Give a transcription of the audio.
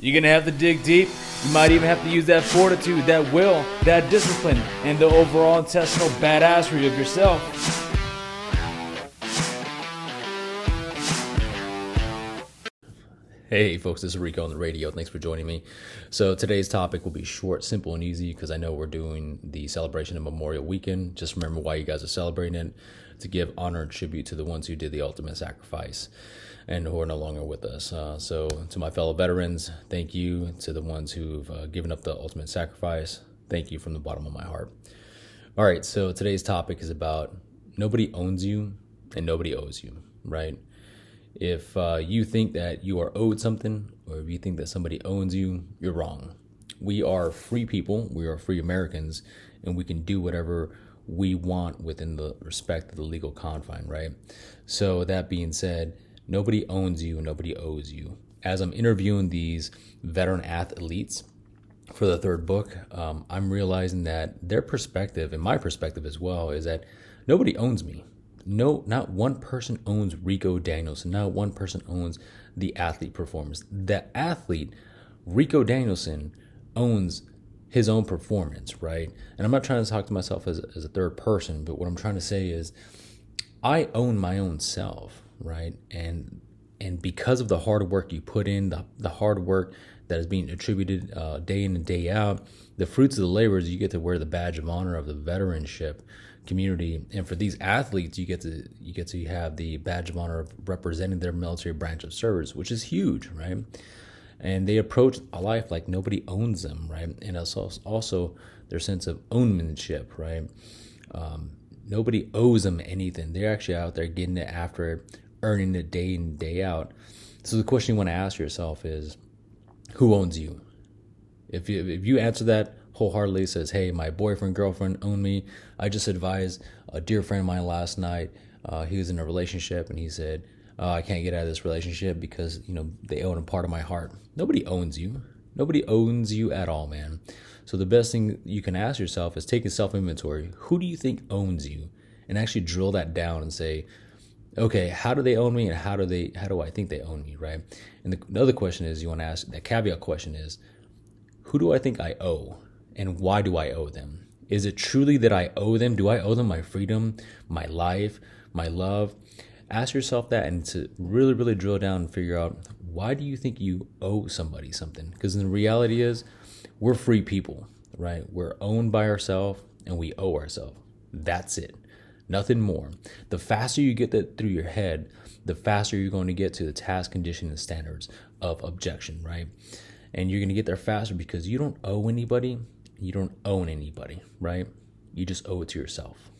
You're gonna have to dig deep. You might even have to use that fortitude, that will, that discipline, and the overall intestinal badassery of yourself. Hey folks, this is Rico on the radio. Thanks for joining me. So today's topic will be short, simple, and easy because I know we're doing the celebration of Memorial Weekend. Just remember why you guys are celebrating it to give honor and tribute to the ones who did the ultimate sacrifice and who are no longer with us. Uh, so to my fellow veterans, thank you. To the ones who've uh, given up the ultimate sacrifice, thank you from the bottom of my heart. All right, so today's topic is about nobody owns you and nobody owes you, right? If uh, you think that you are owed something, or if you think that somebody owns you, you're wrong. We are free people, we are free Americans, and we can do whatever we want within the respect of the legal confine, right? So, that being said, nobody owns you, nobody owes you. As I'm interviewing these veteran athletes for the third book, um, I'm realizing that their perspective, and my perspective as well, is that nobody owns me no, not one person owns Rico Danielson. Not one person owns the athlete performance. The athlete, Rico Danielson, owns his own performance, right? And I'm not trying to talk to myself as, as a third person, but what I'm trying to say is I own my own self, right? And and because of the hard work you put in, the, the hard work that is being attributed uh, day in and day out, the fruits of the labors, you get to wear the badge of honor of the veteranship community. And for these athletes, you get to you get to have the badge of honor of representing their military branch of service, which is huge, right? And they approach a life like nobody owns them, right? And also also their sense of ownership, right? Um, nobody owes them anything. They're actually out there getting it after it, earning it day in day out. So the question you want to ask yourself is, who owns you? If you if you answer that wholeheartedly says, Hey, my boyfriend, girlfriend own me. I just advised a dear friend of mine last night. Uh, he was in a relationship and he said, oh, I can't get out of this relationship because, you know, they own a part of my heart. Nobody owns you. Nobody owns you at all, man. So the best thing you can ask yourself is take a self inventory. Who do you think owns you? And actually drill that down and say, okay, how do they own me and how do they how do I think they own me, right? And the, the other question is you want to ask that caveat question is, who do I think I owe? and why do I owe them? Is it truly that I owe them? Do I owe them my freedom, my life, my love? Ask yourself that and to really, really drill down and figure out why do you think you owe somebody something? Because the reality is, we're free people, right? We're owned by ourselves and we owe ourselves. That's it. Nothing more. The faster you get that through your head, the faster you're going to get to the task, condition, and standards of objection, right? And you're going to get there faster because you don't owe anybody you don't own anybody, right? You just owe it to yourself.